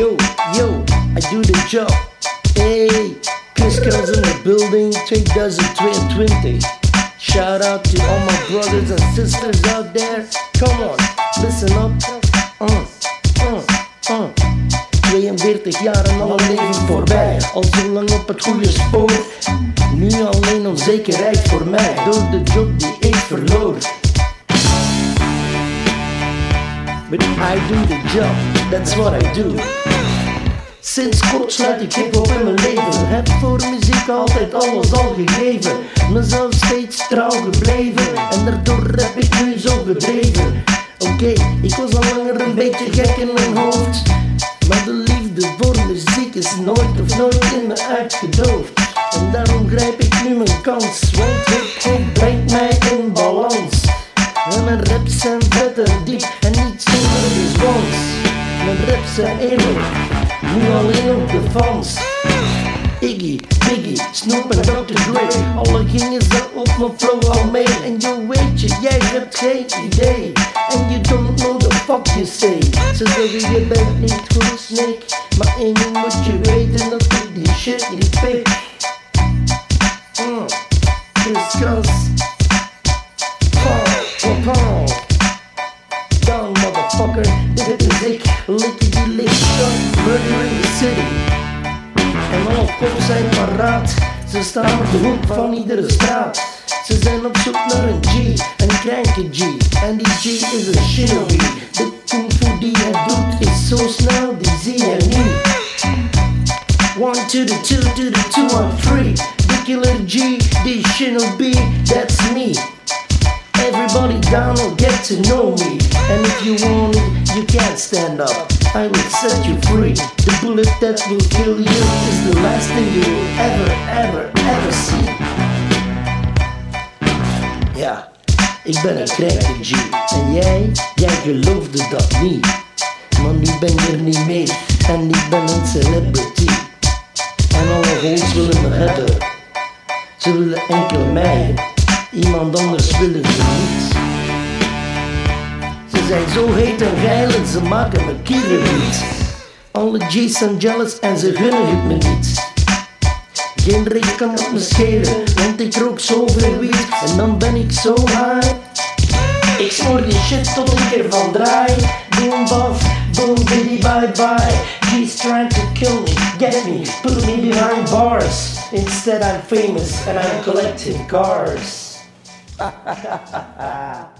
Yo, yo, I do the job. Hey, Chris Kels in the building 2022. Shout out to all my brothers and sisters out there. Come on, listen up. Uh, uh, uh. 42 jaar en al een leven voorbij. Al zo lang op het goede spoor. Nu alleen onzekerheid voor mij. Door de job die ik verloor. But I do the job, that's what I do. Sinds kort sluit ik hip-hop in mijn leven. Heb voor muziek altijd alles al gegeven. Mezelf steeds trouw gebleven. En daardoor heb ik nu zo gedreven. Oké, ik was al langer een beetje gek in mijn hoofd. Maar de liefde voor muziek is nooit of nooit in me uitgedoofd. En daarom grijp ik nu mijn kans. Want hip-hop brengt mij in balans. En mijn raps zijn vet en diep en niet zonder respons. Mijn raps zijn eerlijk, alleen op de fans. Iggy, Biggie, Snoop en Dr. Dre. Alle gingen ze op mijn flow al mee En je weet je, jij hebt geen idee En you don't know the fuck you say. Ze zeggen je bent niet goed, Snake. Maar één ding moet je weten dat ik die shit niet pik mm. Crisscross Pow, pow, pow Down motherfucker, dit is ik Lickety lick shot, murder in the city en alle koppen zijn er paraat. Ze staan op de hoek van iedere straat. Ze zijn op zoek naar een G, een kranke G. En die G is een shinobi. De kung fu die hij doet is zo snel, die zie je niet. One to the two to the two three. The killer G, the shinobi, that's me. Everybody down will get to know me. And if you want it, you can't stand up. I will set you free. The bullet that will kill you is the last thing you will ever, ever, ever see. Ja, ik ben een krijger G. En jij, jij geloofde dat niet. Maar nu ben je er niet meer. En ik ben een celebrity. En alle hoes willen me hebben. Ze willen enkel mij. Iemand anders willen ze niet. Zijn zo heet en geil en ze maken me kieren niet. Alle G's zijn jealous en ze gunnen het me niet. Geen reet kan het me schelen, want ik rook zoveel wiet en dan ben ik zo high. Ik smoor die shit tot ik ervan draai. Boom buff, boom biddy bye bye. He's trying to kill me, get me, put me behind bars. Instead I'm famous and I'm collecting cars.